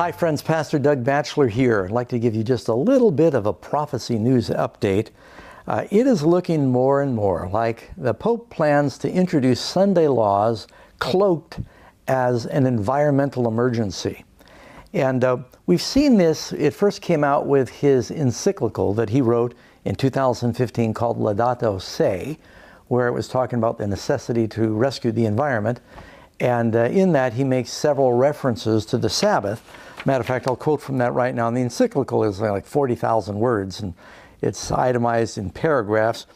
Hi, friends. Pastor Doug Batchelor here. I'd like to give you just a little bit of a prophecy news update. Uh, it is looking more and more like the Pope plans to introduce Sunday laws cloaked as an environmental emergency. And uh, we've seen this, it first came out with his encyclical that he wrote in 2015 called Laudato Si, where it was talking about the necessity to rescue the environment. And uh, in that, he makes several references to the Sabbath. Matter of fact, I'll quote from that right now. And the encyclical is like 40,000 words, and it's itemized in paragraphs.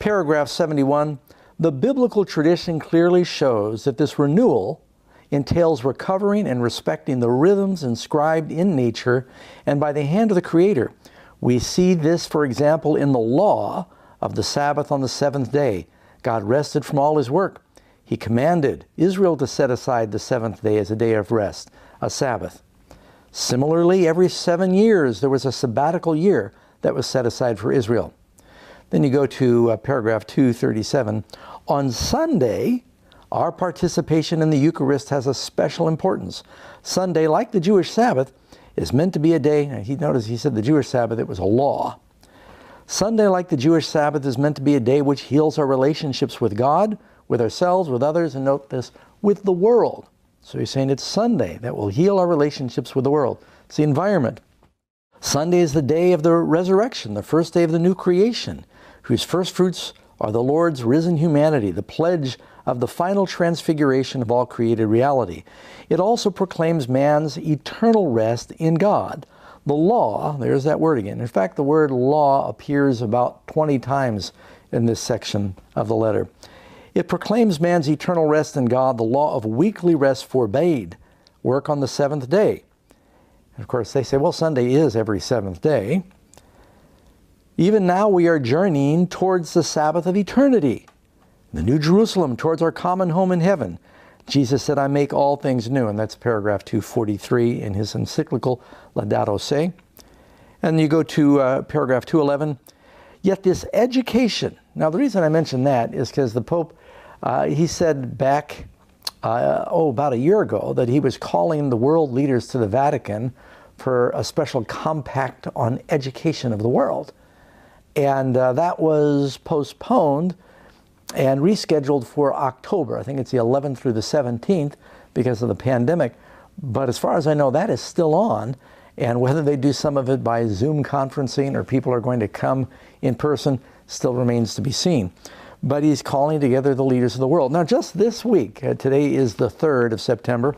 Paragraph 71 The biblical tradition clearly shows that this renewal entails recovering and respecting the rhythms inscribed in nature and by the hand of the Creator. We see this, for example, in the law of the Sabbath on the seventh day. God rested from all his work. He commanded Israel to set aside the seventh day as a day of rest, a Sabbath. Similarly, every seven years there was a sabbatical year that was set aside for Israel. Then you go to uh, paragraph 237. On Sunday, our participation in the Eucharist has a special importance. Sunday, like the Jewish Sabbath, is meant to be a day. He noticed he said the Jewish Sabbath, it was a law. Sunday, like the Jewish Sabbath, is meant to be a day which heals our relationships with God, with ourselves, with others, and note this, with the world. So he's saying it's Sunday that will heal our relationships with the world. It's the environment. Sunday is the day of the resurrection, the first day of the new creation, whose first fruits are the Lord's risen humanity, the pledge of the final transfiguration of all created reality. It also proclaims man's eternal rest in God. The law, there's that word again. In fact, the word law appears about 20 times in this section of the letter. It proclaims man's eternal rest in God. The law of weekly rest forbade work on the seventh day. And of course, they say, well, Sunday is every seventh day. Even now, we are journeying towards the Sabbath of eternity, the New Jerusalem, towards our common home in heaven. Jesus said, I make all things new, and that's paragraph 243 in his encyclical Laudato Si. And you go to uh, paragraph 211. Yet this education, now the reason I mention that is because the Pope uh, he said back, uh, oh, about a year ago, that he was calling the world leaders to the Vatican for a special compact on education of the world. And uh, that was postponed and rescheduled for October. I think it's the 11th through the 17th because of the pandemic. But as far as I know, that is still on. And whether they do some of it by Zoom conferencing or people are going to come in person still remains to be seen but he's calling together the leaders of the world. Now, just this week, uh, today is the 3rd of September,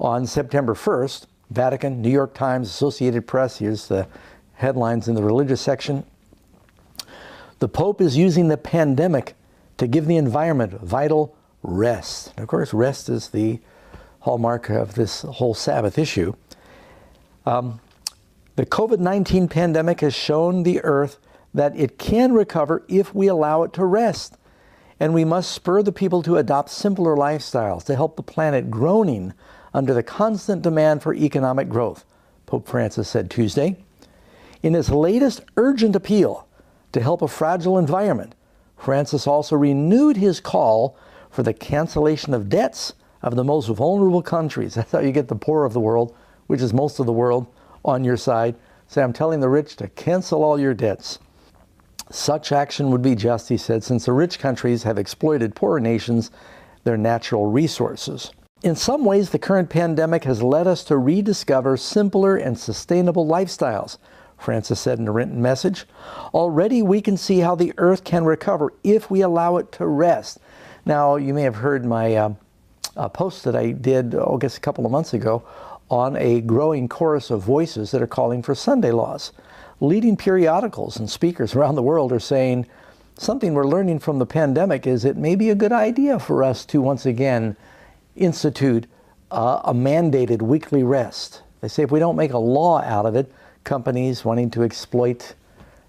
on September 1st, Vatican, New York Times, Associated Press, here's the headlines in the religious section. The Pope is using the pandemic to give the environment vital rest. And of course, rest is the hallmark of this whole Sabbath issue. Um, the COVID 19 pandemic has shown the earth that it can recover if we allow it to rest and we must spur the people to adopt simpler lifestyles to help the planet groaning under the constant demand for economic growth, Pope Francis said Tuesday. In his latest urgent appeal to help a fragile environment, Francis also renewed his call for the cancellation of debts of the most vulnerable countries. That's how you get the poor of the world, which is most of the world, on your side. Say, I'm telling the rich to cancel all your debts. Such action would be just, he said, since the rich countries have exploited poorer nations their natural resources. In some ways, the current pandemic has led us to rediscover simpler and sustainable lifestyles, Francis said in a written message. Already we can see how the earth can recover if we allow it to rest. Now, you may have heard my uh, uh, post that I did, oh, I guess a couple of months ago, on a growing chorus of voices that are calling for Sunday laws leading periodicals and speakers around the world are saying something we're learning from the pandemic is it may be a good idea for us to once again institute uh, a mandated weekly rest. They say if we don't make a law out of it, companies wanting to exploit,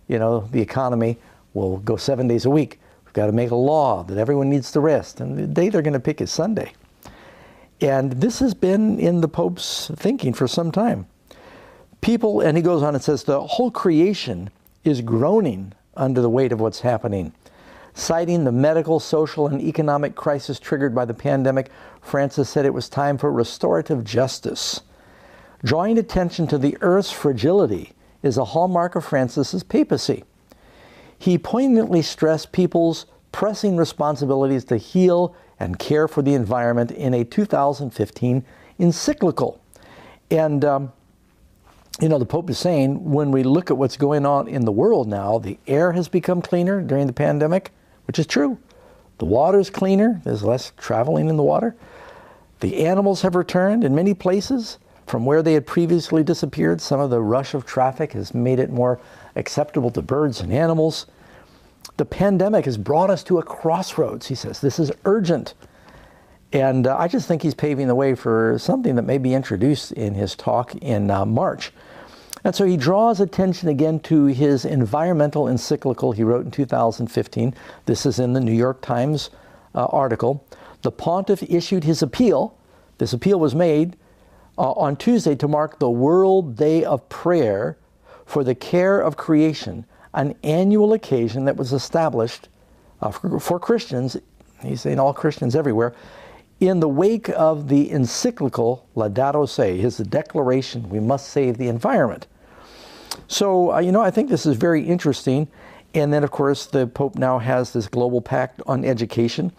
you know, the economy will go seven days a week. We've got to make a law that everyone needs to rest, and the day they're going to pick is Sunday. And this has been in the Pope's thinking for some time. People, and he goes on and says, the whole creation is groaning under the weight of what's happening. Citing the medical, social, and economic crisis triggered by the pandemic, Francis said it was time for restorative justice. Drawing attention to the earth's fragility is a hallmark of Francis's papacy. He poignantly stressed people's pressing responsibilities to heal and care for the environment in a 2015 encyclical. And, um, you know, the Pope is saying when we look at what's going on in the world now, the air has become cleaner during the pandemic, which is true. The water's cleaner, there's less traveling in the water. The animals have returned in many places from where they had previously disappeared. Some of the rush of traffic has made it more acceptable to birds and animals. The pandemic has brought us to a crossroads, he says. This is urgent. And uh, I just think he's paving the way for something that may be introduced in his talk in uh, March. And so he draws attention again to his environmental encyclical he wrote in 2015. This is in the New York Times uh, article. The pontiff issued his appeal. This appeal was made uh, on Tuesday to mark the World Day of Prayer for the Care of Creation, an annual occasion that was established uh, for, for Christians, he's saying all Christians everywhere, in the wake of the encyclical Laudato Si, his declaration, we must save the environment. So, uh, you know, I think this is very interesting. And then, of course, the Pope now has this global pact on education.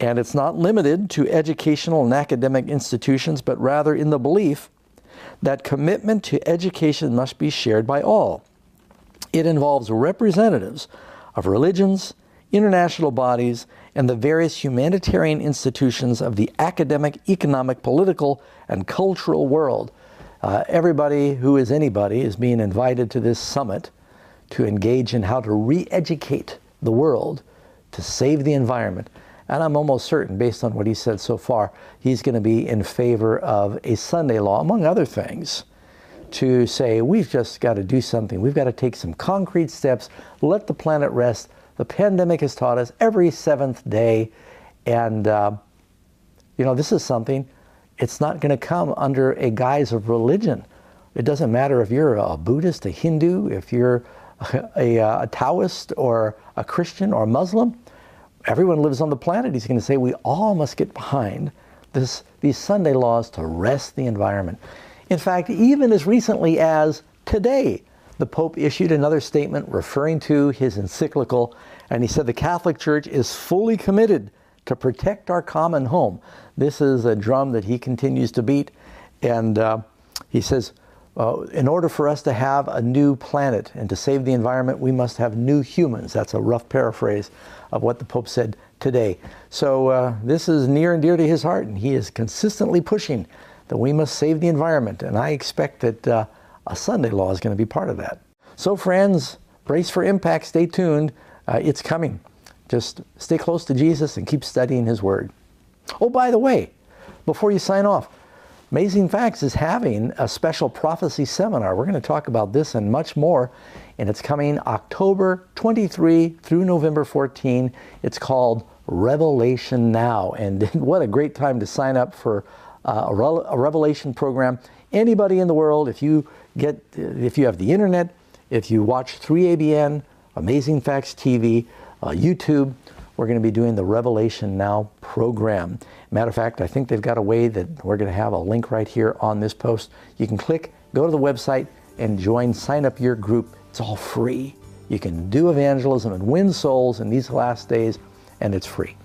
And it's not limited to educational and academic institutions, but rather in the belief that commitment to education must be shared by all. It involves representatives of religions, international bodies, and the various humanitarian institutions of the academic, economic, political, and cultural world uh, everybody who is anybody is being invited to this summit to engage in how to re educate the world to save the environment. And I'm almost certain, based on what he said so far, he's going to be in favor of a Sunday law, among other things, to say we've just got to do something. We've got to take some concrete steps, let the planet rest. The pandemic has taught us every seventh day. And, uh, you know, this is something it's not going to come under a guise of religion. It doesn't matter if you're a Buddhist, a Hindu, if you're a, a, a Taoist or a Christian or a Muslim. Everyone lives on the planet. He's going to say we all must get behind this, these Sunday laws to rest the environment. In fact, even as recently as today, the Pope issued another statement referring to his encyclical, and he said the Catholic Church is fully committed to protect our common home. This is a drum that he continues to beat. And uh, he says, uh, in order for us to have a new planet and to save the environment, we must have new humans. That's a rough paraphrase of what the Pope said today. So uh, this is near and dear to his heart, and he is consistently pushing that we must save the environment. And I expect that uh, a Sunday law is going to be part of that. So, friends, brace for impact. Stay tuned. Uh, it's coming. Just stay close to Jesus and keep studying His Word. Oh, by the way, before you sign off, Amazing Facts is having a special prophecy seminar. We're going to talk about this and much more, and it's coming October 23 through November 14. It's called Revelation Now, and what a great time to sign up for uh, a, a Revelation program. Anybody in the world, if you get, if you have the internet, if you watch 3ABN, Amazing Facts TV, uh, YouTube. We're going to be doing the Revelation Now program. Matter of fact, I think they've got a way that we're going to have a link right here on this post. You can click, go to the website, and join, sign up your group. It's all free. You can do evangelism and win souls in these last days, and it's free.